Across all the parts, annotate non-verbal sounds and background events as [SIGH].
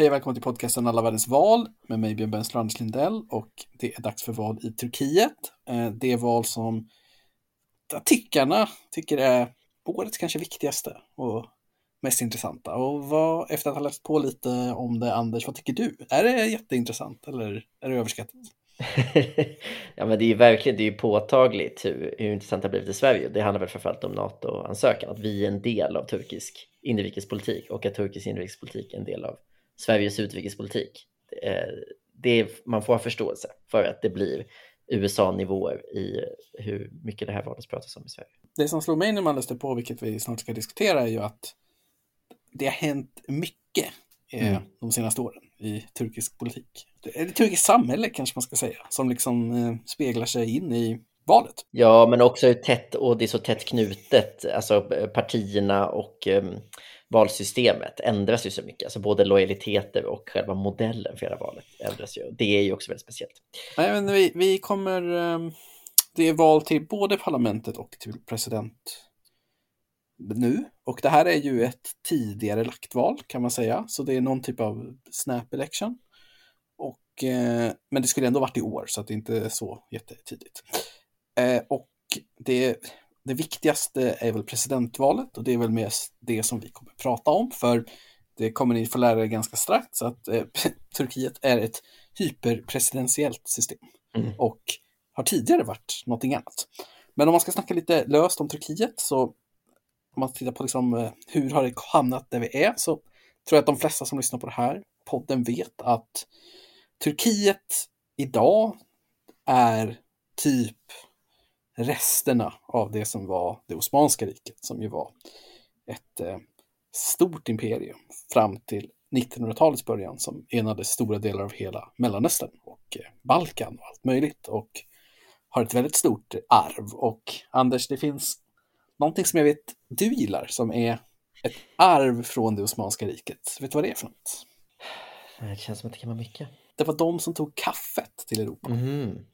Hej och välkommen till podcasten Alla världens val med mig Björn Bensler och Anders Lindell och det är dags för val i Turkiet. Eh, det är val som tickarna tycker är årets kanske viktigaste och mest intressanta. Och vad, efter att ha läst på lite om det, Anders, vad tycker du? Är det jätteintressant eller är det överskattat? [LAUGHS] ja men det är ju verkligen, det är ju påtagligt hur, hur intressant det har blivit i Sverige. Det handlar väl framförallt om NATO-ansökan, att vi är en del av turkisk inrikespolitik och att turkisk inrikespolitik är en del av Sveriges utrikespolitik. Det är, man får ha förståelse för att det blir USA-nivåer i hur mycket det här vardags pratas om i Sverige. Det som slår mig när man läste på, vilket vi snart ska diskutera, är ju att det har hänt mycket eh, mm. de senaste åren i turkisk politik. Eller turkiskt samhälle kanske man ska säga, som liksom eh, speglar sig in i valet. Ja, men också hur tätt, och det är så tätt knutet, alltså partierna och um, valsystemet ändras ju så mycket. Alltså både lojaliteter och själva modellen för hela valet ändras ju. Det är ju också väldigt speciellt. Nej, men vi, vi kommer... Um, det är val till både parlamentet och till president nu. Och det här är ju ett tidigare lagt val kan man säga. Så det är någon typ av snap election. Och, eh, men det skulle ändå varit i år så att det inte är så jättetidigt. Eh, och det, det viktigaste är väl presidentvalet och det är väl mest det som vi kommer prata om. För det kommer ni få lära er ganska strax att eh, [LAUGHS] Turkiet är ett hyperpresidentiellt system. Mm. Och har tidigare varit någonting annat. Men om man ska snacka lite löst om Turkiet så om man tittar på liksom, eh, hur har det hamnat där vi är så tror jag att de flesta som lyssnar på det här podden vet att Turkiet idag är typ resterna av det som var det Osmanska riket som ju var ett eh, stort imperium fram till 1900-talets början som enade stora delar av hela Mellanöstern och eh, Balkan och allt möjligt och har ett väldigt stort arv. Och Anders, det finns någonting som jag vet du gillar som är ett arv från det Osmanska riket. Vet du vad det är för något? Det känns som att det kan vara mycket. Det var de som tog kaffet till Europa. Mm.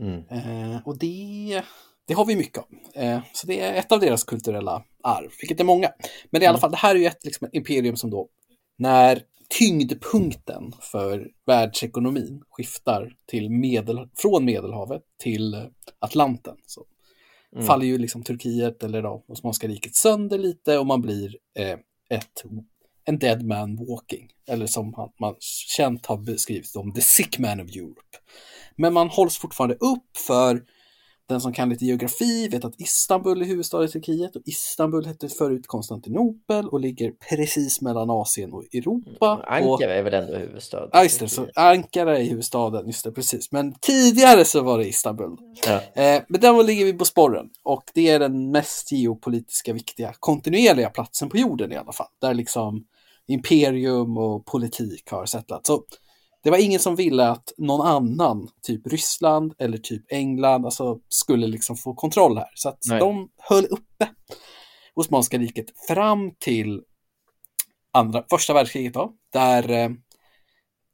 Mm. Eh, och det, det har vi mycket av. Eh, så det är ett av deras kulturella arv, vilket är många. Men i alla mm. fall, det här är ju ett liksom, imperium som då, när tyngdpunkten för världsekonomin skiftar till medel, från Medelhavet till Atlanten. Så mm. faller ju liksom Turkiet eller då Osmanska riket sönder lite och man blir eh, ett, en dead man walking. Eller som man, känt har beskrivit som the sick man of Europe. Men man hålls fortfarande upp för den som kan lite geografi vet att Istanbul är huvudstad i Turkiet och Istanbul hette förut Konstantinopel och ligger precis mellan Asien och Europa. Mm, Ankara och... är väl ändå huvudstad? Ja, just det. Så Ankara är huvudstaden, just det, precis. Men tidigare så var det Istanbul. Ja. Eh, men där ligger vi på sporren och det är den mest geopolitiska viktiga kontinuerliga platsen på jorden i alla fall. Där liksom imperium och politik har settlat. Så det var ingen som ville att någon annan, typ Ryssland eller typ England, alltså skulle liksom få kontroll här. Så att Nej. de höll uppe Osmanska riket fram till andra, första världskriget då, där eh,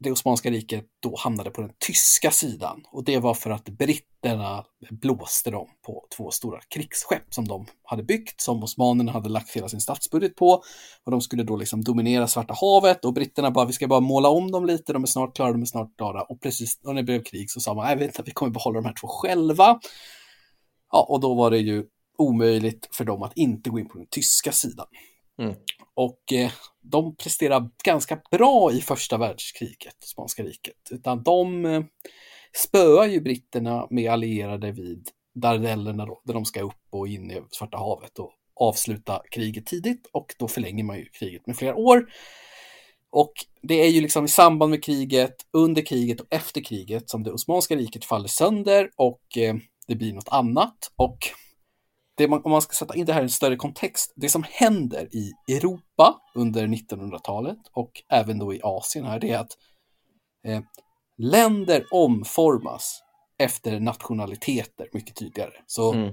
det Osmanska riket då hamnade på den tyska sidan. Och det var för att britterna blåste dem på två stora krigsskepp som de hade byggt, som osmanerna hade lagt hela sin statsbudget på. Och de skulle då liksom dominera Svarta havet och britterna bara, vi ska bara måla om dem lite, de är snart klara, de är snart klara. Och precis när det blev krig så sa man, nej vänta, vi kommer behålla de här två själva. Ja, och då var det ju omöjligt för dem att inte gå in på den tyska sidan. Mm. Och eh, de presterar ganska bra i första världskriget, Spanska riket. Utan de eh, spöar ju britterna med allierade vid Dardellerna då, där de ska upp och in i Svarta havet och avsluta kriget tidigt och då förlänger man ju kriget med flera år. Och det är ju liksom i samband med kriget, under kriget och efter kriget som det Osmanska riket faller sönder och eh, det blir något annat. Och det man, om man ska sätta in det här i en större kontext, det som händer i Europa under 1900-talet och även då i Asien här, det är att eh, länder omformas efter nationaliteter mycket tydligare. Så mm.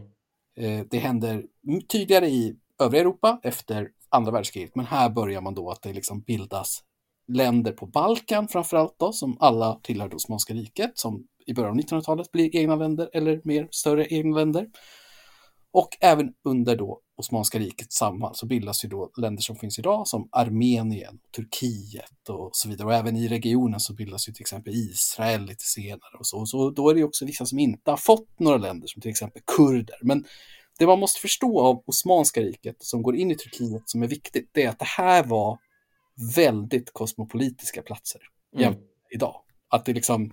eh, det händer tydligare i övriga Europa efter andra världskriget, men här börjar man då att det liksom bildas länder på Balkan framförallt då, som alla tillhör Osmanska riket, som i början av 1900-talet blir egna länder eller mer större egna länder. Och även under då Osmanska riket samman så bildas ju då länder som finns idag som Armenien, Turkiet och så vidare. Och även i regionen så bildas ju till exempel Israel lite senare och så. Så då är det också vissa som inte har fått några länder som till exempel kurder. Men det man måste förstå av Osmanska riket som går in i Turkiet som är viktigt, det är att det här var väldigt kosmopolitiska platser mm. idag. Att det liksom,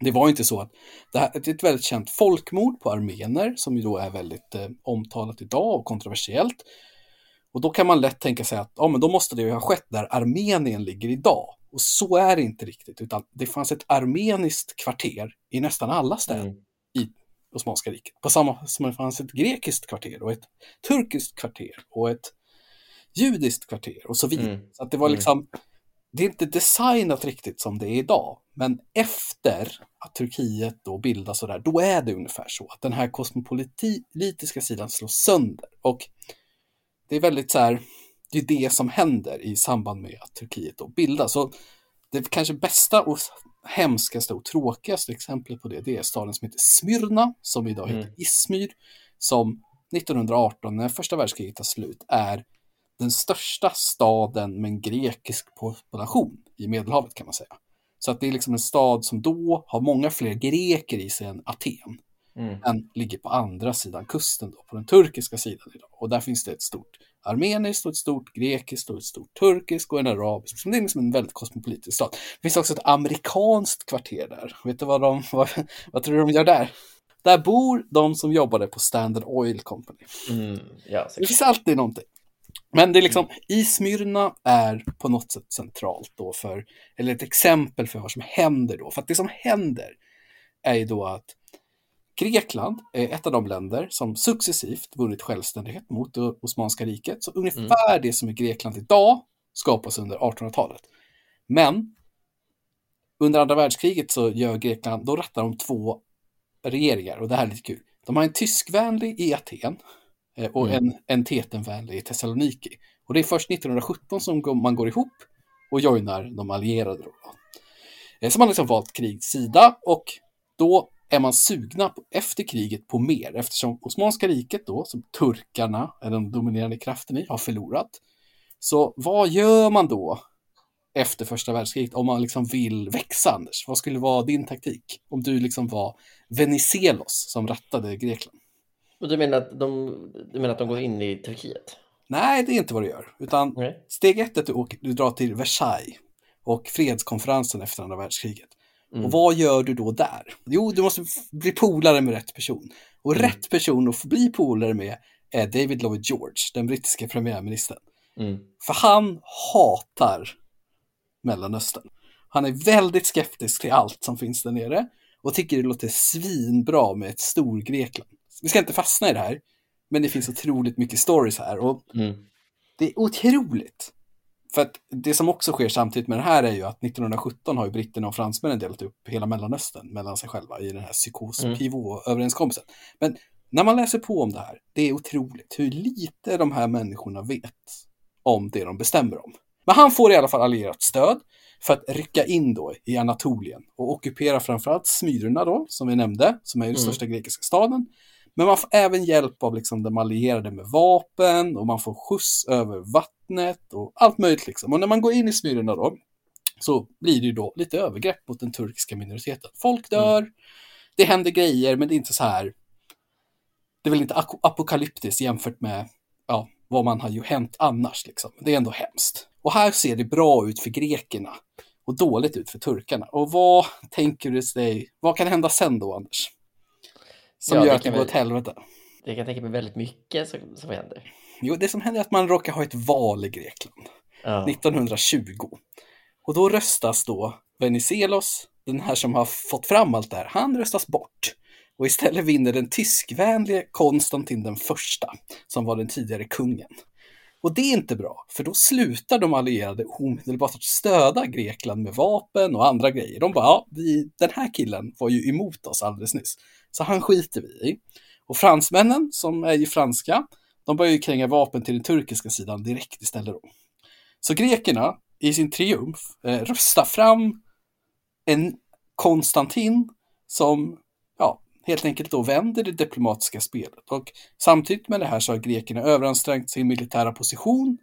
det var inte så att det, här, det är ett väldigt känt folkmord på armener som ju då är väldigt eh, omtalat idag och kontroversiellt. Och då kan man lätt tänka sig att ja, men då måste det ju ha skett där Armenien ligger idag. Och så är det inte riktigt, utan det fanns ett armeniskt kvarter i nästan alla städer mm. i Osmanska riket. På samma som det fanns ett grekiskt kvarter och ett turkiskt kvarter och ett judiskt kvarter och så vidare. Mm. Så att det var mm. Det är inte designat riktigt som det är idag. Men efter att Turkiet då bildas och där, då är det ungefär så att den här kosmopolitiska sidan slås sönder. Och det är väldigt så här, det är det som händer i samband med att Turkiet då bildas. Så det kanske bästa och hemskaste och tråkigaste exemplet på det, det är staden som heter Smyrna, som idag heter mm. Izmir, som 1918, när första världskriget tar slut, är den största staden med en grekisk population i Medelhavet kan man säga. Så att det är liksom en stad som då har många fler greker i sig än Aten. Mm. Än ligger på andra sidan kusten, då, på den turkiska sidan idag. Och där finns det ett stort armeniskt och ett stort grekiskt och ett stort turkiskt och en arabisk. Så det är liksom en väldigt kosmopolitisk stad. Det finns också ett amerikanskt kvarter där. Vet du vad de, [LAUGHS] vad, vad tror du de gör där? Där bor de som jobbade på Standard Oil Company. Mm, ja, det finns alltid någonting. Men det är liksom, i Smyrna är på något sätt centralt då för, eller ett exempel för vad som händer då. För att det som händer är ju då att Grekland är ett av de länder som successivt vunnit självständighet mot det Osmanska riket. Så ungefär mm. det som är Grekland idag skapas under 1800-talet. Men under andra världskriget så gör Grekland, då rattar de två regeringar och det här är lite kul. De har en tyskvänlig i Aten och mm. en, en Tetenvänlig i Thessaloniki. Och det är först 1917 som man går ihop och joinar de allierade. Då. Eh, så man har liksom valt krigs sida och då är man sugna på, efter kriget på mer eftersom Osmanska riket då, som turkarna är den dominerande kraften i, har förlorat. Så vad gör man då efter första världskriget om man liksom vill växa, Anders? Vad skulle vara din taktik? Om du liksom var Venizelos som rattade Grekland? Och du menar, att de, du menar att de går in i Turkiet? Nej, det är inte vad du gör. Utan Nej. steg ett är att du, åker, du drar till Versailles och fredskonferensen efter andra världskriget. Mm. Och vad gör du då där? Jo, du måste bli polare med rätt person. Och mm. rätt person att få bli polare med är David Lloyd George, den brittiska premiärministern. Mm. För han hatar Mellanöstern. Han är väldigt skeptisk till allt som finns där nere och tycker det låter svinbra med ett stor Grekland vi ska inte fastna i det här, men det finns otroligt mycket stories här och mm. det är otroligt. För att det som också sker samtidigt med det här är ju att 1917 har ju britterna och fransmännen delat upp hela Mellanöstern mellan sig själva i den här psykos-pivot-överenskommelsen. Mm. Men när man läser på om det här, det är otroligt hur lite de här människorna vet om det de bestämmer om. Men han får i alla fall allierat stöd för att rycka in då i Anatolien och ockupera framförallt Smyrna då, som vi nämnde, som är den mm. största grekiska staden. Men man får även hjälp av liksom de allierade med vapen och man får skjuts över vattnet och allt möjligt. Liksom. Och när man går in i Smyrna då så blir det ju då lite övergrepp mot den turkiska minoriteten. Folk mm. dör, mm. det händer grejer, men det är inte så här. Det är väl inte apokalyptiskt jämfört med ja, vad man har ju hänt annars. Liksom. Det är ändå hemskt. Och här ser det bra ut för grekerna och dåligt ut för turkarna. Och vad tänker du dig, vad kan hända sen då, Anders? Som ja, gör att det går åt helvete. Det kan tänka mig väldigt mycket som, som händer. Jo, det som händer är att man råkar ha ett val i Grekland. Ja. 1920. Och då röstas då Venizelos, den här som har fått fram allt det här, han röstas bort. Och istället vinner den tyskvänlige Konstantin den första, som var den tidigare kungen. Och det är inte bra, för då slutar de allierade omedelbart att stöda Grekland med vapen och andra grejer. De bara, ja, vi, den här killen var ju emot oss alldeles nyss. Så han skiter vi i. Och fransmännen, som är ju franska, de börjar ju kränga vapen till den turkiska sidan direkt istället då. Så grekerna, i sin triumf, eh, röstar fram en Konstantin som, ja, helt enkelt då vänder det diplomatiska spelet. Och samtidigt med det här så har grekerna överansträngt sin militära position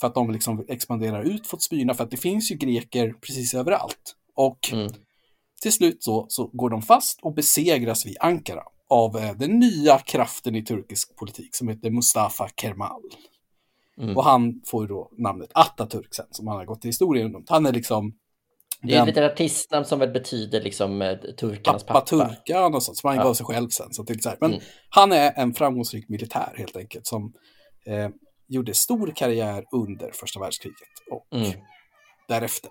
för att de liksom expanderar ut, fått spyna, för att det finns ju greker precis överallt. Och mm till slut så, så går de fast och besegras vid Ankara av eh, den nya kraften i turkisk politik som heter Mustafa Kemal. Mm. Och han får ju då namnet Atatürk sen, som han har gått till historien om. Han är liksom det är den... ett artistnamn som väl betyder liksom eh, turkarnas pappa. Pappa turkan och sånt, som han ja. gav sig själv sen. Så till så här. Men mm. han är en framgångsrik militär helt enkelt som eh, gjorde stor karriär under första världskriget och mm. därefter.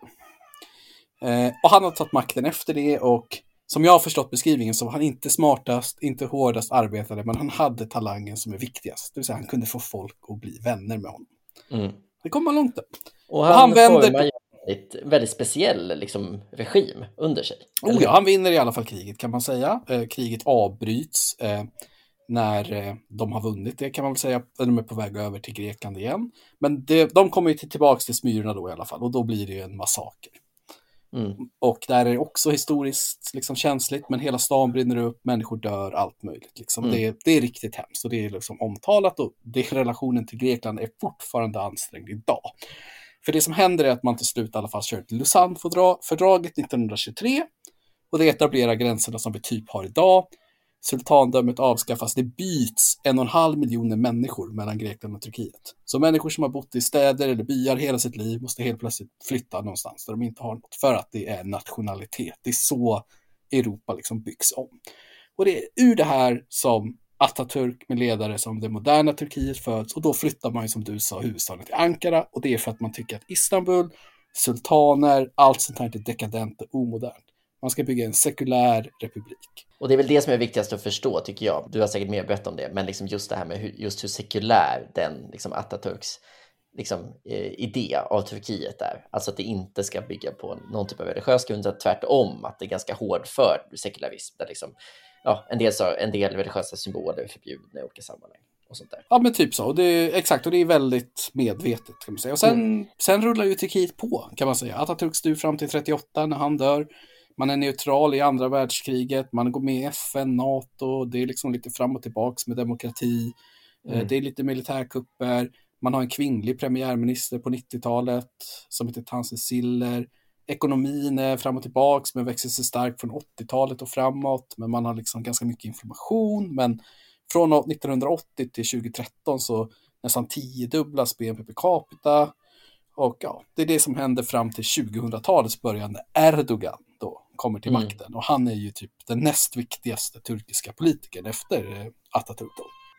Eh, och han har tagit makten efter det och som jag har förstått beskrivningen så var han inte smartast, inte hårdast arbetade, men han hade talangen som är viktigast. Det vill säga han kunde få folk att bli vänner med honom. Mm. Det kom man långt upp. Och han, och han vänder väldigt, väldigt speciell liksom, regim under sig. Oh ja, han vinner i alla fall kriget kan man säga. Eh, kriget avbryts eh, när eh, de har vunnit det kan man väl säga. De är på väg över till Grekland igen. Men det, de kommer ju tillbaka till Smyrna då i alla fall och då blir det en massaker. Mm. Och där är det också historiskt liksom, känsligt, men hela stan brinner upp, människor dör, allt möjligt. Liksom. Mm. Det, det, är riktigt hemskt och det är liksom omtalat och det, relationen till Grekland är fortfarande ansträngd idag. För det som händer är att man till slut i alla fall kör till Lausanne-fördraget 1923 och det etablerar gränserna som vi typ har idag. Sultandömet avskaffas, det byts en och en halv miljoner människor mellan Grekland och Turkiet. Så människor som har bott i städer eller byar hela sitt liv måste helt plötsligt flytta någonstans där de inte har något för att det är nationalitet. Det är så Europa liksom byggs om. Och det är ur det här som Atatürk med ledare som det moderna Turkiet föds och då flyttar man ju som du sa huvudstaden till Ankara och det är för att man tycker att Istanbul, sultaner, allt sånt här är dekadent och omodernt. Man ska bygga en sekulär republik. Och det är väl det som är viktigast att förstå tycker jag. Du har säkert mer berättat om det, men liksom just det här med hur, just hur sekulär den liksom Atatürks liksom, eh, idé av Turkiet är. Alltså att det inte ska bygga på någon typ av religiös grund, utan tvärtom att det är ganska hård för sekularism. Där liksom, ja, en, del, så, en del religiösa symboler är förbjudna i olika sammanhang. Och sånt där. Ja men typ så, och det är, exakt, och det är väldigt medvetet kan man säga. Och sen, mm. sen rullar ju Turkiet på kan man säga. Atatürk styr fram till 38 när han dör. Man är neutral i andra världskriget, man går med i FN, NATO, det är liksom lite fram och tillbaks med demokrati. Eh, mm. Det är lite militärkupper. Man har en kvinnlig premiärminister på 90-talet som heter Tanse Siller. Ekonomin är fram och tillbaks men växer sig stark från 80-talet och framåt. Men man har liksom ganska mycket information. Men från 1980 till 2013 så nästan tiodubblas BNP per capita. Och ja, det är det som händer fram till 2000-talets början när Erdogan kommer till mm. makten. Och han är ju typ den näst viktigaste turkiska politikern efter eh, Atatürk.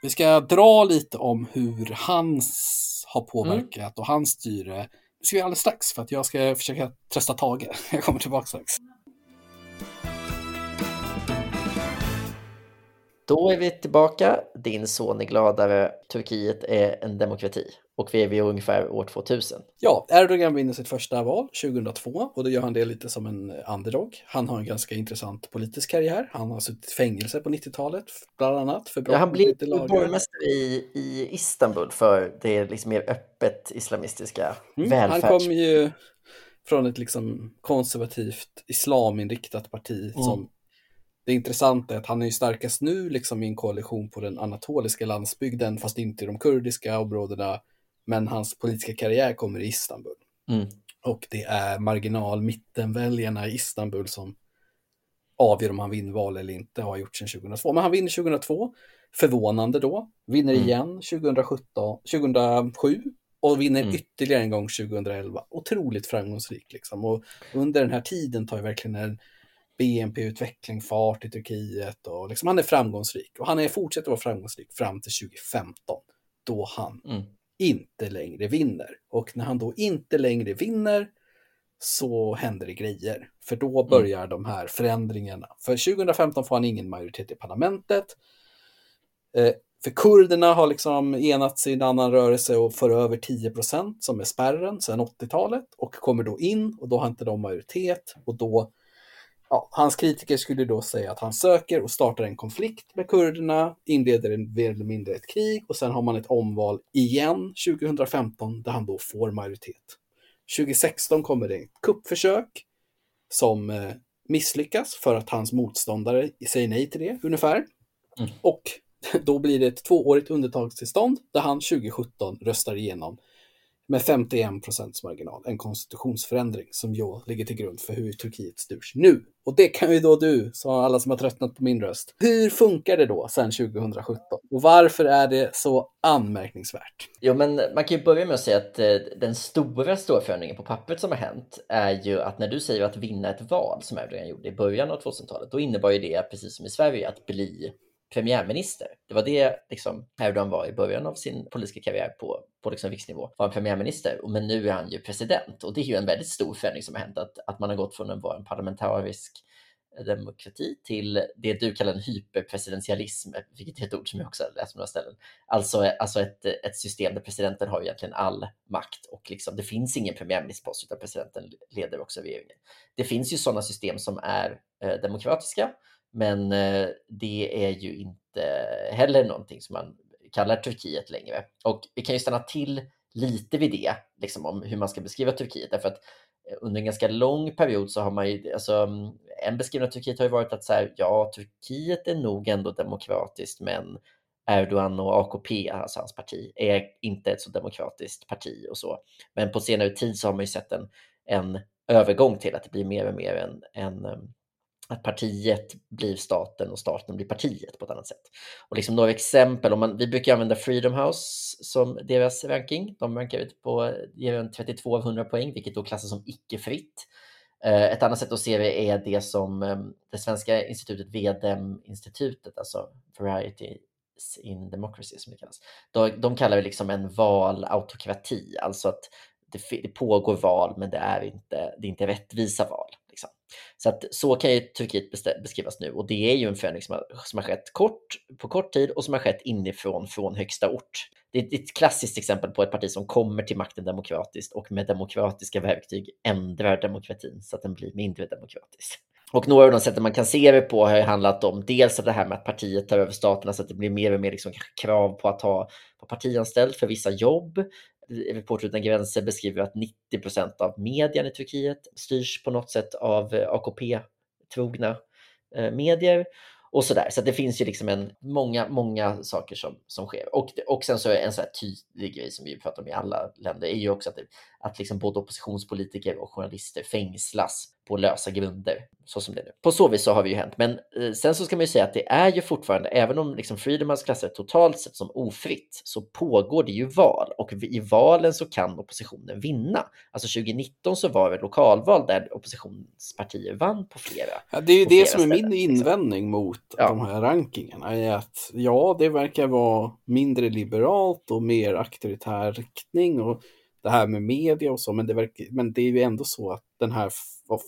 Vi ska dra lite om hur hans har påverkat mm. och hans styre. Det ska vi alldeles strax för att jag ska försöka trösta Tage. [LAUGHS] Jag kommer tillbaka strax. Då är vi tillbaka. Din son är gladare. Turkiet är en demokrati och vi är vid ungefär år 2000. Ja, Erdogan vinner sitt första val 2002 och då gör han det lite som en underdog. Han har en ganska intressant politisk karriär. Han har suttit i fängelse på 90-talet bland annat för brott ja, Han blev borgmästare i, i Istanbul för det liksom mer öppet islamistiska mm, välfärds... Han kom ju från ett liksom konservativt islaminriktat parti mm. som det intressanta är att han är ju starkast nu liksom i en koalition på den anatoliska landsbygden fast inte i de kurdiska områdena men hans politiska karriär kommer i Istanbul. Mm. Och det är marginal mittenväljarna i Istanbul som avgör om han vinner val eller inte, har gjort sedan 2002. Men han vinner 2002, förvånande då, vinner mm. igen 2017, 2007 och vinner mm. ytterligare en gång 2011. Otroligt framgångsrik liksom. Och under den här tiden tar ju verkligen en BNP-utveckling fart i Turkiet och liksom han är framgångsrik. Och han är, fortsätter vara framgångsrik fram till 2015 då han mm inte längre vinner. Och när han då inte längre vinner så händer det grejer. För då mm. börjar mm. de här förändringarna. För 2015 får han ingen majoritet i parlamentet. Eh, för kurderna har liksom enats i en annan rörelse och för över 10 procent som är spärren sedan 80-talet och kommer då in och då har inte de majoritet och då ja, hans kritiker skulle då säga att han söker och startar en konflikt med kurderna, inleder en mer eller mindre ett krig och sen har man ett omval igen 2015 där han då får majoritet. 2016 kommer det ett kuppförsök som eh, misslyckas för att hans motståndare säger nej till det ungefär. Mm. Och [LAUGHS] då blir det ett tvåårigt undantagstillstånd där han 2017 röstar igenom med 51 procents marginal, en konstitutionsförändring som ju ligger till grund för hur Turkiet styrs nu. Och det kan ju då du, sa alla som har tröttnat på min röst. Hur funkar det då sedan 2017? Och varför är det så anmärkningsvärt? Jo, men man kan ju börja med att säga att eh, den stora, stora förändringen på pappret som har hänt är ju att när du säger att vinna ett val som Erdogan gjorde i början av 2000-talet, då innebar ju det, precis som i Sverige, att bli premiärminister. Det var det liksom Erdogan var i början av sin politiska karriär på, på liksom riksnivå, var en premiärminister. Men nu är han ju president och det är ju en väldigt stor förändring som har hänt, att, att man har gått från att vara en parlamentarisk demokrati till det du kallar en hyperpresidentialism, vilket är ett ord som jag också läst på några ställen. Alltså, alltså ett, ett system där presidenten har egentligen all makt och liksom, det finns ingen premiärministerpost utan presidenten leder också regeringen. Det finns ju sådana system som är eh, demokratiska men eh, det är ju inte heller någonting som man kallar Turkiet längre. Och vi kan ju stanna till lite vid det, liksom om hur man ska beskriva Turkiet. Därför att eh, under en ganska lång period så har man ju, alltså mm, en beskrivning av Turkiet har ju varit att så här, ja, Turkiet är nog ändå demokratiskt, men Erdogan och AKP, alltså hans parti, är inte ett så demokratiskt parti och så. Men på senare tid så har man ju sett en, en övergång till att det blir mer och mer en, en mm, att partiet blir staten och staten blir partiet på ett annat sätt. Och liksom några exempel, om man, vi brukar använda Freedom House som deras ranking. De rankar ut på ger en 32 av 100 poäng, vilket då klassas som icke-fritt. Eh, ett annat sätt att se det är det som eh, det svenska institutet VDM-institutet, alltså Variety in Democracy som det kallas. De, de kallar det liksom en valautokrati, alltså att det, det, pågår val men det är inte, det är inte rättvisa val. Så att så kan ju Turkiet beskrivas nu och det är ju en förändring som har, som har skett kort, på kort tid och som har skett inifrån från högsta ort. Det är ett klassiskt exempel på ett parti som kommer till makten demokratiskt och med demokratiska verktyg ändrar demokratin så att den blir mindre demokratisk. Och några av de sätten man kan se det på har handlat om dels det här med att partiet tar över staterna så att det blir mer och mer liksom krav på att ha på partianställd för vissa jobb. Reporter utan gränser beskriver att 90% av medierna i Turkiet styrs på något sätt av eh, AKP-trogna eh, medier och så. Så det finns ju liksom en, många, många saker som, som sker. Och, och sen så är en sån här tydlig grej som vi pratar om i alla länder är ju också att, att liksom både oppositionspolitiker och journalister fängslas på lösa grunder, så som det är nu. På så vis så har vi ju hänt. Men eh, sen så ska man ju säga att det är ju fortfarande, även om liksom Freedom House klassar totalt sett som ofritt, så pågår det ju val och i valen så kan oppositionen vinna. Alltså 2019 så var det lokalval där oppositionspartier vann på flera. Ja, det är ju det som är min liksom. invändning mot ja. de här rankingarna, är att ja, det verkar vara mindre liberalt och mer auktoritär riktning och det här med media och så, men det, verkar, men det är ju ändå så att den här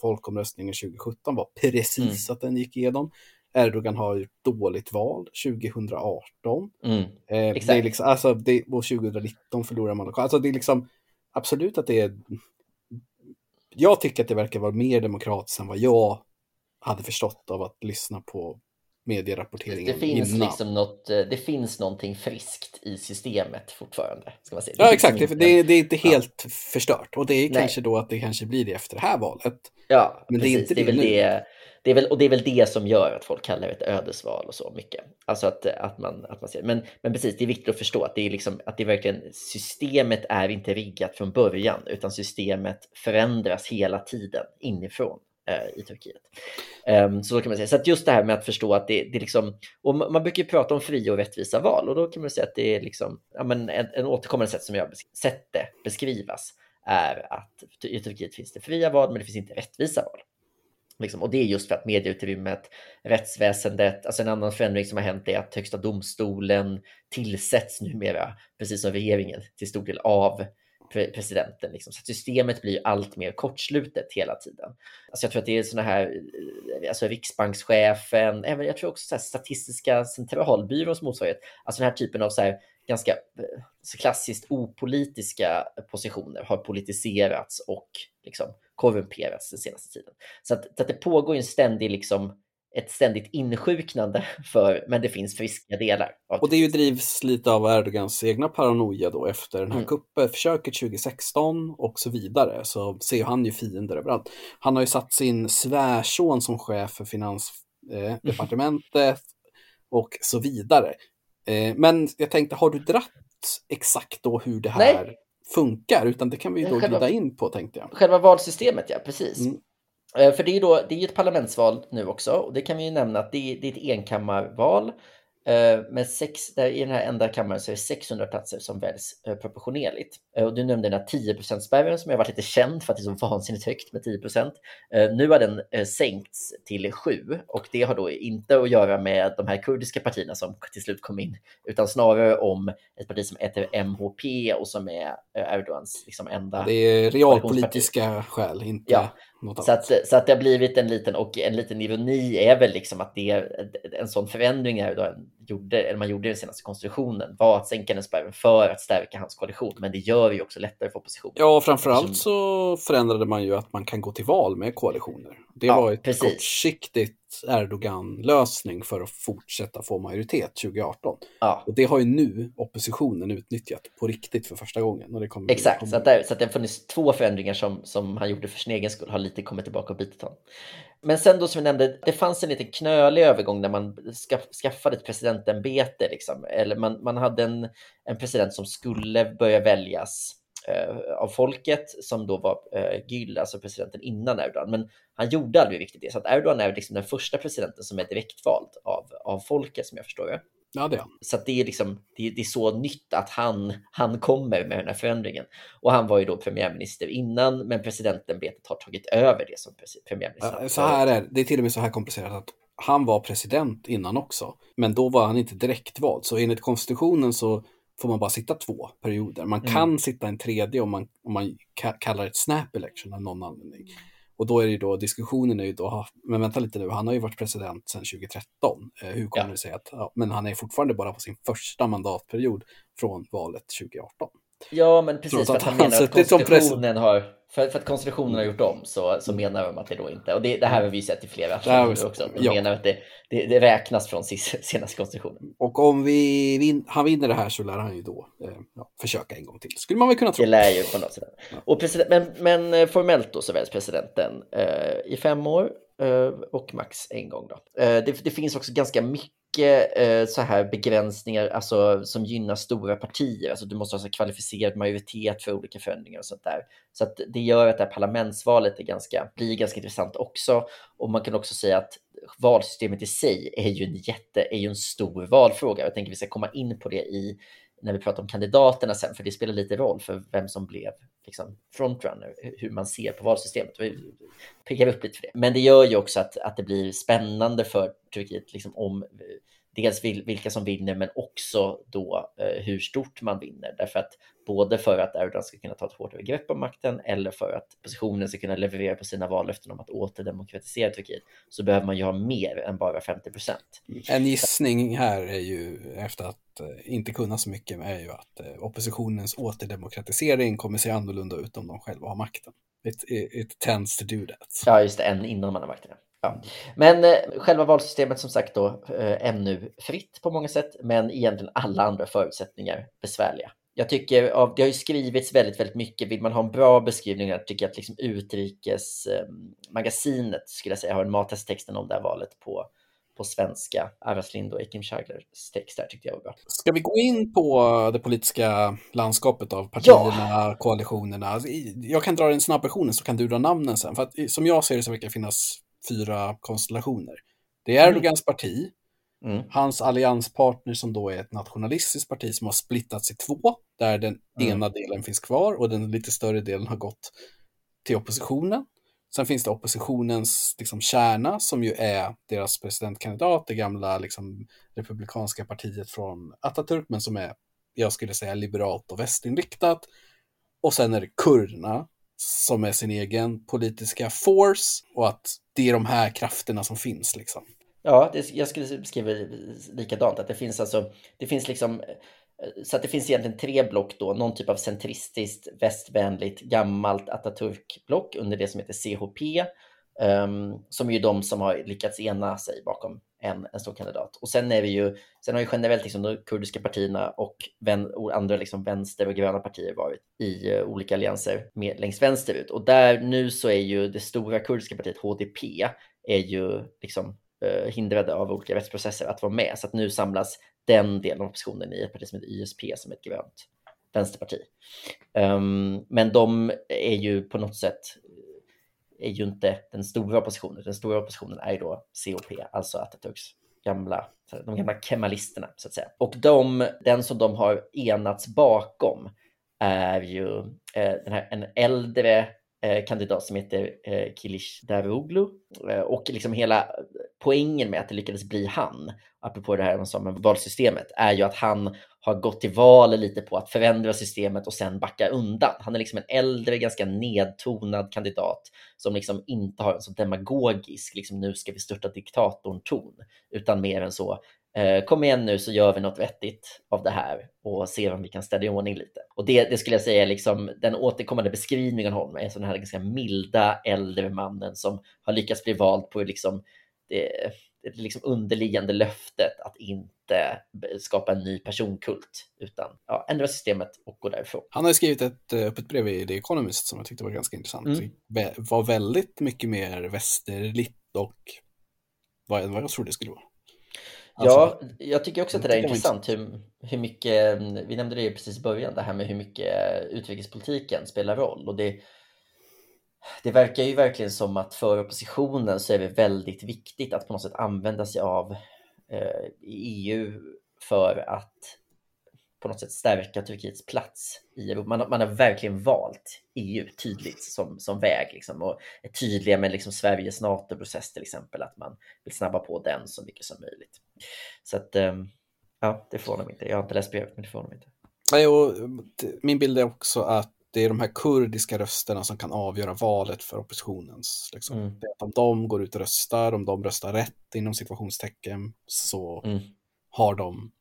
folkomröstningen 2017 var precis mm. att den gick igenom. Erdogan har ett dåligt val 2018. Mm. Eh, det är liksom, alltså, det, och 2019 förlorar man. Alltså det är liksom absolut att det är... Jag tycker att det verkar vara mer demokratiskt än vad jag hade förstått av att lyssna på medierapporteringen det finns innan. Liksom något, eh, det finns någonting friskt i systemet fortfarande. Ska man säga. ja, exakt. Inte, det, det, är inte helt ja. förstört. Och det är Nej. kanske då att det kanske blir det efter det här valet. Ja, Men precis. det är inte det, det är det. Det är, väl, och det är väl det som gör att folk kallar det ett ödesval och så mycket. Alltså att, att, man, att man ser men, men precis, det är viktigt att förstå att det är liksom att det verkligen systemet är inte riggat från början utan systemet förändras hela tiden inifrån. Eh, I Turkiet. Ehm, så då kan man säga, så att just det här med att förstå att det, det liksom, och man brukar ju prata om fria och rättvisa val och då kan man säga att det är liksom, ja men en, en återkommande sätt som jag sett det beskrivas är att i Turkiet finns det fria val men det finns inte rättvisa val. Liksom, och det är just för att medieutrymmet, rättsväsendet, alltså en annan förändring som har hänt är att Högsta domstolen tillsätts numera, precis som regeringen, till stor del av presidenten. Liksom. Så systemet blir allt mer kortslutet hela tiden. Alltså jag tror att det är sådana här, eh, alltså riksbankschefen, även jag tror också så Statistiska centralbyråns motsvarighet, alltså den här typen av så här ganska eh, så klassiskt opolitiska positioner har politiserats och liksom korrumperats den senaste tiden. Så att, så att det pågår en ständig liksom ett ständigt insjuknande [LAUGHS] för, men det finns friska delar. och det är ju drivs lite av Erdogans egna paranoia då efter den här mm. kuppförsöket 2016 och så vidare. Så ser han ju fiender överallt. Han har ju satt sin svärson som chef för finansdepartementet eh, [LAUGHS] och så vidare. Eh, men jag tänkte, har du dratt exakt då hur det här Nej. funkar? Utan det kan vi ju då glida in på tänkte jag. Själva valsystemet, ja, precis. Mm. Eh, för det är då, det är ett parlamentsval nu också och det kan vi ju nämna att det är, det är ett enkammarval. Eh, med sex, där I den här enda kammaren så är det 600 platser som väljs eh, proportionerligt. Och du nämnde den här 10 spärren som har varit lite känd för att det är så vansinnigt högt med 10% Nu har den sänkts till 7 och det har då inte att göra med de här kurdiska partierna som till slut kom in, utan snarare om ett parti som heter MHP och som är Erdogans liksom enda... Det är realpolitiska skäl, inte... Ja, så att, så att det har blivit en liten, och en liten ironi är väl liksom att det en sån förändring här då gjorde, eller man gjorde i den senaste konstitutionen var att sänka den spärren för att stärka hans koalition. Men det gör ju också lättare för oppositionen. Ja, framförallt så förändrade man ju att man kan gå till val med koalitioner. Det ja, var ett precis. kortsiktigt Erdogan-lösning för att fortsätta få majoritet 2018. Ja. Och det har ju nu oppositionen utnyttjat på riktigt för första gången. Och det kommer Exakt, kommer... så, att det, så att det har funnits två förändringar som, som han gjorde för sin egen skull har lite kommit tillbaka och bitit honom. Men sen då som vi nämnde, det fanns en liten knölig övergång när man skaffade ett presidentämbete. Liksom. Eller man, man hade en, en president som skulle börja väljas av folket som då var eh, Gül, alltså presidenten innan Erdogan. Men han gjorde aldrig riktigt det. Så att Erdogan är liksom den första presidenten som är direktvald av, av folket som jag förstår det. Ja, det är Så det är, liksom, det, det, är så nytt att han, han kommer med den här förändringen. Och han var ju då premiärminister innan, men presidentämbetet har tagit över det som premiärminister. Så här är det, är till och med så här komplicerat att han var president innan också, men då var han inte direktvald. Så enligt konstitutionen så får man bara sitta två perioder. Man mm. kan sitta en tredje om man, om man kallar ett snap election av någon anledning. Och då är det då, diskussionen är ju då, men vänta lite nu, han har ju varit president sedan 2013. Eh, hur kommer ja. det sig att, ja, men han är fortfarande bara på sin första mandatperiod från valet 2018. Ja, men precis för att han menar att konstitutionen har, för, för, att konstitutionen har gjort om så, så menar de att det då inte, och det, det här har vi sett i flera fall också, de ja. menar att det, det, det, räknas från [LAUGHS] senaste konstitutionen. Och om vi vin, han vinner det här så lär han ju då eh, ja, försöka en gång till, skulle man väl kunna tro. Det lär ju på något sätt. Ja. Och president, men, men eh, formellt då så väljs presidenten eh, i fem år eh, och max en gång då. Det, det finns också ganska mycket mycket eh, så här begränsningar alltså, som gynnar stora partier. Alltså, du måste ha så kvalificerad majoritet för olika förändringar och sånt där. Så att det gör att det här parlamentsvalet är ganska, blir ganska intressant också. Och man kan också säga att valsystemet i sig är ju en jätte, är ju en stor valfråga. Jag tänker vi ska komma in på det i när vi pratar om kandidaterna sen, för det spelar lite roll för vem som blev liksom, frontrunner, hur man ser på valsystemet. Vi pekar upp lite för det. Men det gör ju också att, att det blir spännande för Turkiet liksom, om dels vilka som vinner, men också då eh, hur stort man vinner. Därför att både för att Erdogan ska kunna ta ett hårdare grepp om makten eller för att oppositionen ska kunna leverera på sina vallöften om att återdemokratisera Turkiet så behöver man ju ha mer än bara 50 procent. En gissning här är ju efter att eh, inte kunna så mycket är ju att eh, oppositionens återdemokratisering kommer se annorlunda ut om de själva har makten. It, it, it tends to do that. Ja, just det, än innan man har makten. Ja. Men eh, själva valsystemet som sagt då eh, ännu fritt på många sätt, men egentligen alla andra förutsättningar besvärliga. Jag tycker, av, det har ju skrivits väldigt, väldigt mycket. Vill man ha en bra beskrivning jag tycker jag att liksom Utrikesmagasinet eh, skulle jag säga har en matesttexten om det här valet på, på svenska. Aras Lind och Ekim Shaglers text där tyckte jag var bra. Ska vi gå in på det politiska landskapet av partierna, ja. koalitionerna? Alltså, jag kan dra den snabba versionen så kan du dra namnen sen. För att, som jag ser det så verkar det finnas fyra konstellationer. Det är mm. Erdogans mm. parti, mm. hans allianspartner som då är ett nationalistiskt parti som har splittats i två, där den mm. ena delen finns kvar och den lite större delen har gått till oppositionen. Sen finns det oppositionens liksom, kärna som ju är deras presidentkandidat, det gamla liksom, republikanska partiet från Atatürk, men som är, jag skulle säga, liberalt och västinriktat. Och sen är det kurderna som är sin egen politiska force och att det är de här krafterna som finns liksom. Ja, det, jag skulle beskriva det likadant, att det finns alltså, det finns liksom, eh, så att det finns egentligen tre block då, någon typ av centristiskt, västvänligt, gammalt Atatürk-block under det som heter CHP Ehm, som är ju de som har lyckats ena sig bakom en, en stor kandidat. Och sen är vi ju, sen har ju generellt liksom de kurdiska partierna och, vän, och andra liksom vänster och gröna partier varit i uh, olika allianser med, längst vänsterut. Och där nu så är ju det stora kurdiska partiet HDP är ju liksom uh, hindrade av olika rättsprocesser att vara med. Så att nu samlas den delen av oppositionen i ett parti som heter ISP som är ett grönt vänsterparti. Um, men de är ju på något sätt är ju inte den stora oppositionen. Den stora oppositionen är ju då COP, alltså Atatürks gamla, de gamla kemalisterna så att säga. Och de, den som de har enats bakom är ju eh, den här, en äldre Eh, kandidat som heter eh, Kilish Davoglu. Eh, och liksom hela poängen med att det lyckades bli han, apropå det här med valsystemet, är ju att han har gått till val lite på att förändra systemet och sen backa undan. Han är liksom en äldre, ganska nedtonad kandidat som liksom inte har en så demagogisk, liksom nu ska vi störta diktatorn-ton, utan mer än så, kom igen nu så gör vi något vettigt av det här och ser om vi kan ställa i ordning lite. Och det, det skulle jag säga är liksom den återkommande beskrivningen av honom är så den här ganska milda äldre mannen som har lyckats bli vald på liksom det, det liksom underliggande löftet att inte skapa en ny personkult utan ja, ändra systemet och gå därifrån. Han har skrivit ett eh, öppet brev i The Economist som jag tyckte var ganska intressant. Mm. Det var väldigt mycket mer västerligt och vad, vad jag trodde det skulle vara. Alltså, ja, jag tycker också att det är intressant hur, hur mycket, vi nämnde det precis i början, det här med hur mycket utrikespolitiken spelar roll. Och det, det verkar ju verkligen som att för oppositionen så är det väldigt viktigt att på något sätt använda sig av eh, EU för att på något sätt stärka Turkiets plats i Europa. Man, man har verkligen valt EU tydligt som, som väg liksom, och är tydliga med liksom Sveriges NATO-process till exempel, att man vill snabba på den så mycket som möjligt. Så att, eh, ja, det förvånar mig inte. Jag har inte läst brevet, men det förvånar mig inte. Nej, och min bild är också att det är de här kurdiska rösterna som kan avgöra valet för oppositionens. Liksom. Mm. om de går ut och röstar, om de röstar rätt inom situationstecken, så mm. har de,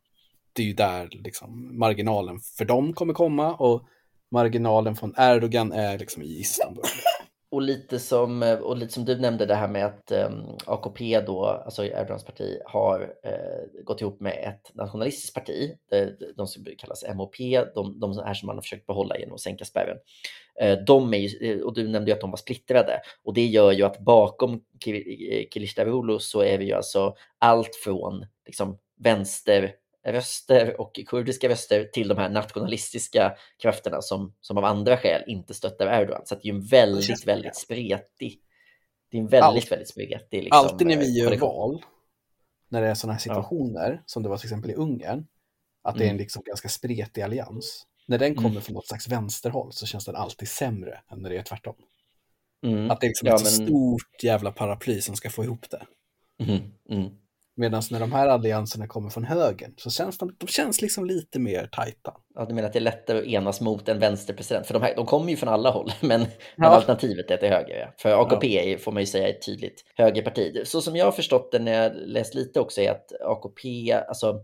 det är ju där liksom, marginalen för dem kommer komma och marginalen från Erdogan är liksom i Istanbul och lite som, eh, och lite som du nämnde det här med att ehm, um, AKP då, alltså Erdogans parti, har uh, gått ihop med ett nationalistiskt parti, eh, de, de som kallas MOP, de, de här som man har försökt behålla genom att sänka spärren. Uh, de är ju, och du nämnde ju att de var splittrade och det gör ju att bakom Kilicdaroglu så är vi ju alltså allt från liksom, vänster röster och kurdiska röster till de här nationalistiska krafterna som, som av andra skäl inte stöttar Erdogan. Så det är en väldigt, väldigt spretig, det är en väldigt, Allt, väldigt spretig liksom, Alltid när vi gör val, när det är sådana här situationer, ja. som det var till exempel i Ungern, att det är en mm. liksom ganska spretig allians. När den kommer mm. från något slags vänsterhåll så känns den alltid sämre än när det är tvärtom. Mm. Att det är liksom ja, ett men... stort jävla paraply som ska få ihop det. Mm. Medan när de här allianserna kommer från högern så känns de, de känns liksom lite mer tajta. Ja, du menar att det är lättare att enas mot en vänsterpresident? För de, här, de kommer ju från alla håll, [LAUGHS] men, ja. men alternativet är till höger. Ja. För AKP ja. får man ju säga är ett tydligt högerparti. Så som jag har förstått det när jag läst lite också är att AKP, alltså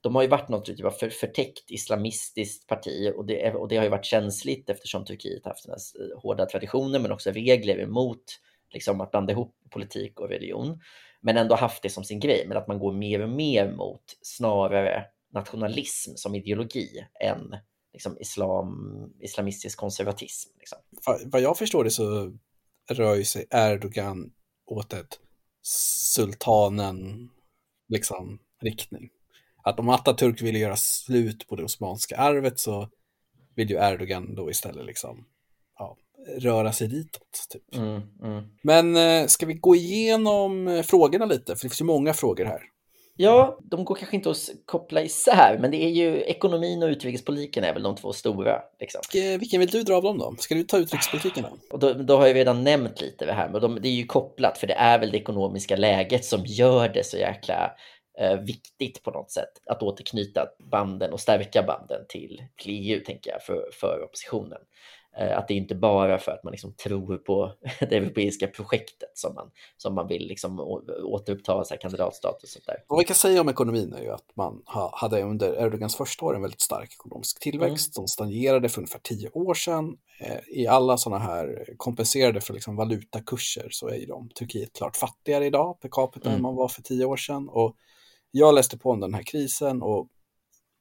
de har ju varit något typ av för, förtäckt islamistiskt parti och det, och det har ju varit känsligt eftersom Turkiet haft sina hårda traditioner men också regler emot liksom, att blanda ihop politik och religion men ändå haft det som sin grej, men att man går mer och mer mot snarare nationalism som ideologi än liksom islam, islamistisk konservatism. Liksom. Vad jag förstår det så rör ju sig Erdogan åt ett sultanen liksom riktning. Att om Atatürk ville göra slut på det osmanska arvet så vill ju Erdogan då istället liksom röra sig ditåt. Typ. Mm, mm. Men eh, ska vi gå igenom eh, frågorna lite? För det finns ju många frågor här. Ja, de går kanske inte att koppla isär, men det är ju ekonomin och utrikespolitiken är väl de två stora. Liksom. Vilken vill du dra av dem då? Ska du ta utrikespolitiken då? Och då, då har jag redan nämnt lite det här, men de, det är ju kopplat, för det är väl det ekonomiska läget som gör det så jäkla eh, viktigt på något sätt att återknyta banden och stärka banden till, till EU, tänker jag, för, för oppositionen. Eh, att det inte bara för att man liksom tror på [LAUGHS] det europeiska projektet som man, som man vill liksom återuppta så här kandidatstatus. Och sånt där. Vad vi kan säga om ekonomin är ju att man hade under Erdogans första år en väldigt stark ekonomisk tillväxt. Mm. De stagnerade för ungefär tio år sedan. Eh, I alla sådana här kompenserade för liksom valutakurser så är ju de Turkiet klart fattigare idag per capita mm. än man var för tio år sedan. Och jag läste på om den här krisen och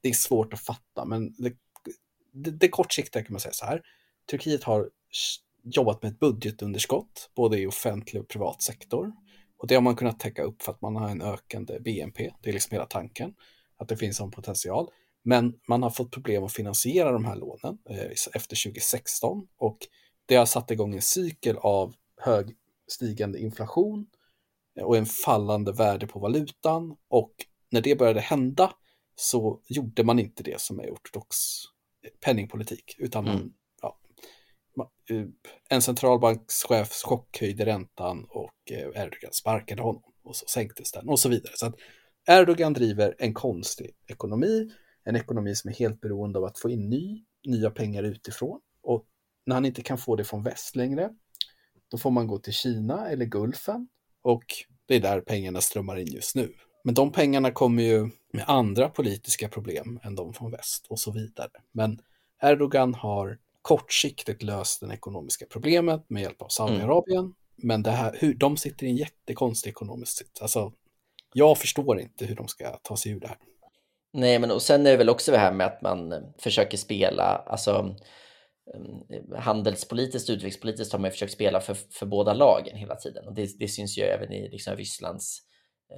det är svårt att fatta, men det, det, det kortsiktiga kan man säga så här. Turkiet har jobbat med ett budgetunderskott, både i offentlig och privat sektor. Och det har man kunnat täcka upp för att man har en ökande BNP. Det är liksom hela tanken, att det finns en potential. Men man har fått problem att finansiera de här lånen eh, efter 2016 och det har satt igång en cykel av hög stigande inflation eh, och en fallande värde på valutan och när det började hända så gjorde man inte det som är ortodox eh, penningpolitik utan man mm. Eh, en centralbankschefs chockhöjde räntan och eh, Erdogan sparkade honom och så sänktes den och så vidare. Så att Erdogan driver en konstig ekonomi, en ekonomi som är helt beroende av att få in ny, nya pengar utifrån och när han inte kan få det från väst längre, då får man gå till Kina eller Gulfen och det är där pengarna strömmar in just nu. Men de pengarna kommer ju med andra politiska problem än de från väst och så vidare. Men Erdogan har kortsiktigt löst det ekonomiska problemet med hjälp av Saudiarabien. Mm. Men det här, hur, de sitter i en jättekonstig ekonomisk sits. Alltså, jag förstår inte hur de ska ta sig ur det här. Nej, men och sen är det väl också det här med att man eh, försöker spela, alltså eh, handelspolitiskt utrikespolitiskt har man försökt spela för, för båda lagen hela tiden. Och det, det syns ju även i liksom Rysslands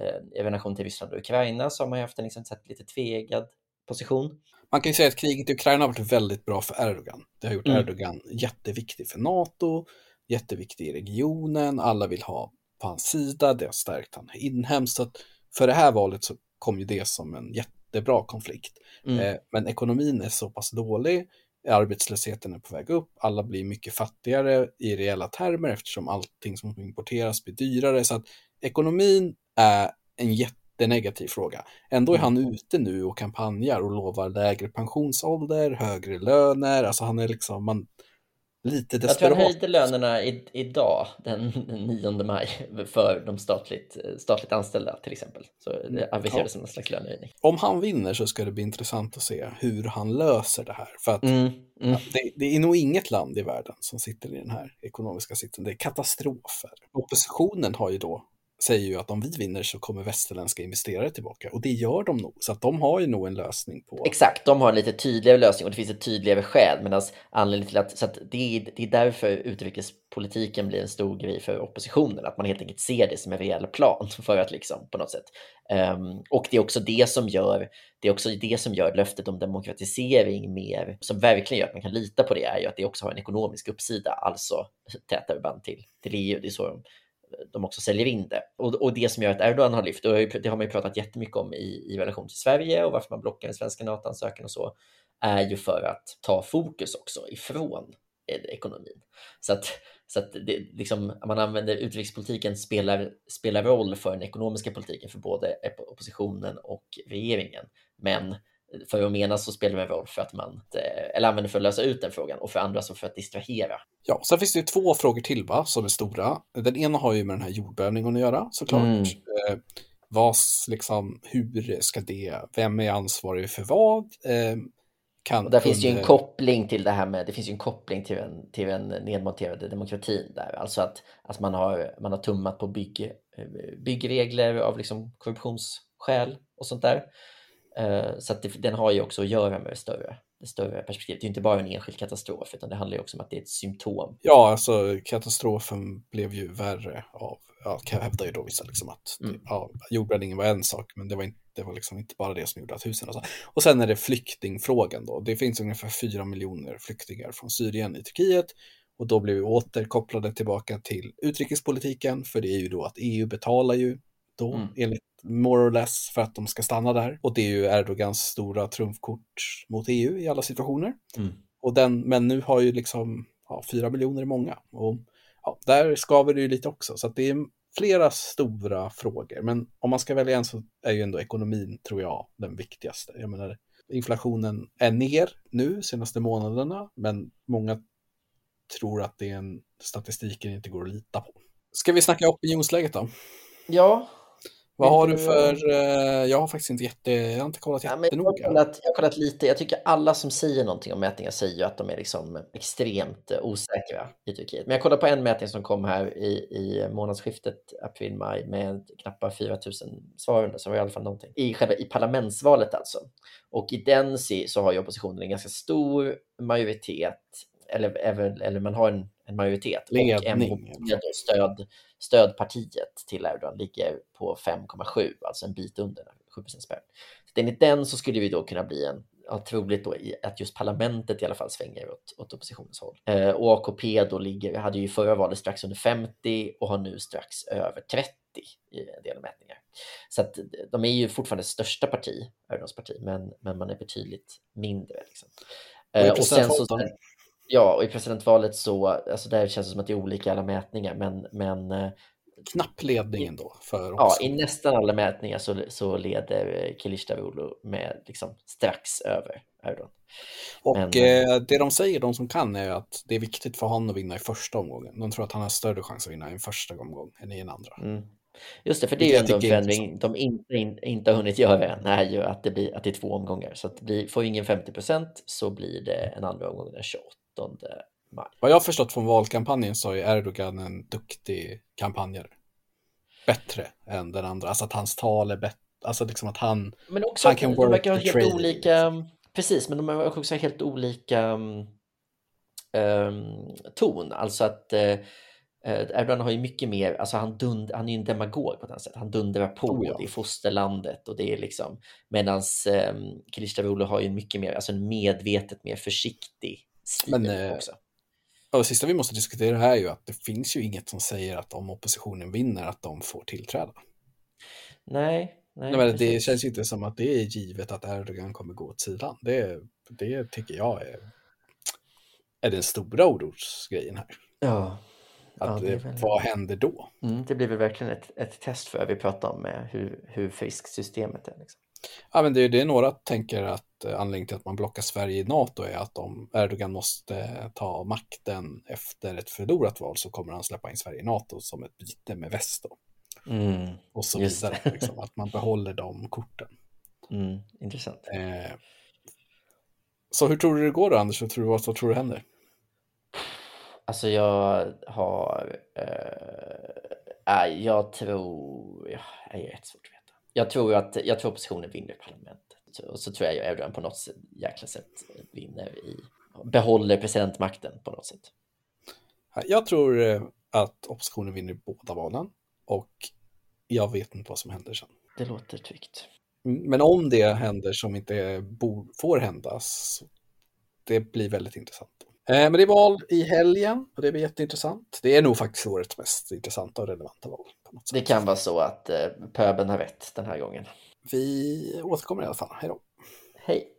eh, relation till Ryssland och Ukraina så har man ju haft en liksom, lite tvegad position. Man kan ju säga att kriget i Ukraina har varit väldigt bra för Erdogan. Det har gjort mm. Erdogan jätteviktig för NATO, jätteviktig i regionen, alla vill ha på hans sida, det har stärkt han inhemskt. Så för det här valet så kom ju det som en jättebra konflikt. Mm. Eh, men ekonomin är så pass dålig, arbetslösheten är på väg upp, alla blir mycket fattigare i reella termer eftersom allting som importeras blir dyrare. Så att ekonomin är en jätte jättenegativ fråga. Ändå är han mm. ute nu och kampanjar och lovar lägre pensionsålder, högre löner, alltså han är liksom, man, lite desperat. Jag tror han höjde lönerna i, idag, den, den 9 maj, för de statligt, statligt anställda till exempel. Så det mm, aviserades ja. en slags lönehöjning. Om han vinner så ska det bli intressant att se hur han löser det här. För att mm, mm. Ja, det, det, är nog inget land i världen som sitter i den här ekonomiska sitsen. Det är katastrofer. Oppositionen har ju då säger ju att om vi vinner så kommer västerländska investerare tillbaka och det gör de nog. Så att de har ju nog en lösning på. Exakt, de har en lite tydligare lösning och det finns ett tydligare skäl. Medan anledningen till att, så att det, är, det är därför utrikespolitiken blir en stor grej för oppositionen. Att man helt enkelt ser det som en reell plan [LAUGHS] för att liksom på något sätt. Um, och det är också det som gör det är också det som gör löftet om demokratisering mer, som verkligen gör att man kan lita på det, är ju att det också har en ekonomisk uppsida, alltså tätare band till, till EU. Det är så de de också säljer in det. Och, och det som gör att Erdogan har lyft, och det har man ju pratat jättemycket om i, i relation till Sverige och varför man blockar den svenska NATO-ansökan och så, är ju för att ta fokus också ifrån eh, ekonomin. Så att, så att det, liksom, man använder utrikespolitiken spelar, spelar roll för den ekonomiska politiken för både oppositionen och regeringen. Men för Rumena så spelar det en roll för att man, eh, eller använder för att lösa ut den frågan och för andra så för att distrahera. Ja, sen finns det ju två frågor till va, som är stora. Den ena har ju med den här jordbävningen att göra såklart. Mm. Eh, vad, liksom, hur ska det, vem är ansvarig för vad? Eh, kan, och där finns ju en koppling till det här med, det finns ju en koppling till den, till den nedmonterade demokratin där, alltså att, att man, har, man har tummat på bygg, byggregler av liksom korruptionsskäl och sånt där. Eh, så det, den har ju också att göra med det större, det större perspektivet. Det är inte bara en enskild katastrof, utan det handlar ju också om att det är ett symptom. Ja, alltså katastrofen blev ju värre av, ja, hävdar ju då vissa liksom att mm. ja, jordbävningen var en sak, men det var, inte, det var liksom inte bara det som gjorde att husen och så. Och sen är det flyktingfrågan då. Det finns ungefär fyra miljoner flyktingar från Syrien i Turkiet och då blir vi återkopplade tillbaka till utrikespolitiken, för det är ju då att EU betalar ju då mm. enligt more or less för att de ska stanna där. Och det är ju Erdogans stora trumfkort mot EU i alla situationer. Mm. Och den, men nu har ju liksom ja, fyra miljoner är många. Och ja, där skaver det ju lite också. Så det är flera stora frågor. Men om man ska välja en så är ju ändå ekonomin, tror jag, den viktigaste. Jag menar, inflationen är ner nu senaste månaderna, men många tror att det är en statistiken inte går att lita på. Ska vi snacka opinionsläget då? Ja, vad har du för, eh, jag har faktiskt inte jätte, jag har inte kollat ja, jättenoga. Jag har kollat, jag har kollat lite, jag tycker alla som säger någonting om mätningar säger ju att de är liksom extremt osäkra i Turkiet. Men jag kollade på en mätning som kom här i, i månadsskiftet april-maj med knappt 4 000 svarande, så var i alla fall någonting. I, själva, I parlamentsvalet alltså. Och i den så har ju oppositionen en ganska stor majoritet, eller, eller, eller man har en, en majoritet. Ledning. Och en stöd stödpartiet till Erdogan ligger på 5,7, alltså en bit under 7 spärr. Enligt den så skulle vi då kunna bli en ja, troligt då att just parlamentet i alla fall svänger åt, åt oppositionens håll. Eh, och AKP då ligger, hade ju i förra valet strax under 50 och har nu strax över 30 i en del mätningar. Så att de är ju fortfarande största parti, Erdogans parti, men, men man är betydligt mindre. Liksom. Eh, och sen så, Ja, och i presidentvalet så, alltså där känns det som att det är olika alla mätningar, men, men eh, Knapp ledningen då för Ja, i nästan alla mätningar så, så leder Kilicdaroglu med liksom strax över Erdogan. Och men, eh, eh, det de säger, de som kan, är att det är viktigt för honom att vinna i första omgången. De tror att han har större chans att vinna i en första omgång än i en andra. Mm. Just det, för det är ju ändå en förändring de inte, inte, inte har hunnit göra än, är ju att det, blir, att det är två omgångar. Så att blir, får ingen 50 procent så blir det en andra omgång den 28 maj. Vad jag har förstått från valkampanjen så är Erdogan en duktig kampanjare. Bättre än den andra, alltså att hans tal är bättre, alltså liksom att han, men också han kan de verkar ha helt olika, precis, men de har också helt olika um, ton, alltså att uh, Erdogan har ju mycket mer, alltså han, dund, han är ju en demagog på ett sätt. Han dundrar på, oh ja. det är fosterlandet och det är liksom, medan um, Kilicdaroglu har ju mycket mer, alltså en medvetet mer försiktig men, eh, också. Och det sista vi måste diskutera här är ju att det finns ju inget som säger att om oppositionen vinner att de får tillträda. Nej, nej, nej det känns ju inte som att det är givet att Erdogan kommer gå åt sidan. Det, det tycker jag är, är den stora orosgrejen här. Ja. Att, ja, väl... Vad händer då? Mm, det blir väl verkligen ett, ett test för, vi pratar om hur, hur friskt systemet är. Liksom. Ja, men det är det några tänker att eh, anledningen till att man blockar Sverige i NATO är att om Erdogan måste ta makten efter ett förlorat val så kommer han släppa in Sverige i NATO som ett byte med väst. Mm, och så vidare, liksom, att man behåller de korten. Mm, intressant. Eh, så hur tror du det går då, Anders? Vad tror du, vad tror du händer? Alltså jag har... Eh, jag tror... Ja, det är rätt svårt att veta. Jag tror att jag tror oppositionen vinner parlamentet. Och så tror jag att Erdogan på något jäkla sätt vinner i... Behåller presidentmakten på något sätt. Jag tror eh, att oppositionen vinner båda valen. Och jag vet inte vad som händer sen. Det låter tryggt. Mm, men om det händer som inte får hända, det blir väldigt intressant. Eh, men det är val i helgen och det blir jätteintressant. Det är nog faktiskt årets mest intressanta och relevanta val. Det kan vara så att eh, pöben har rätt den här gången. Vi återkommer i alla fall. Hej då. Hej.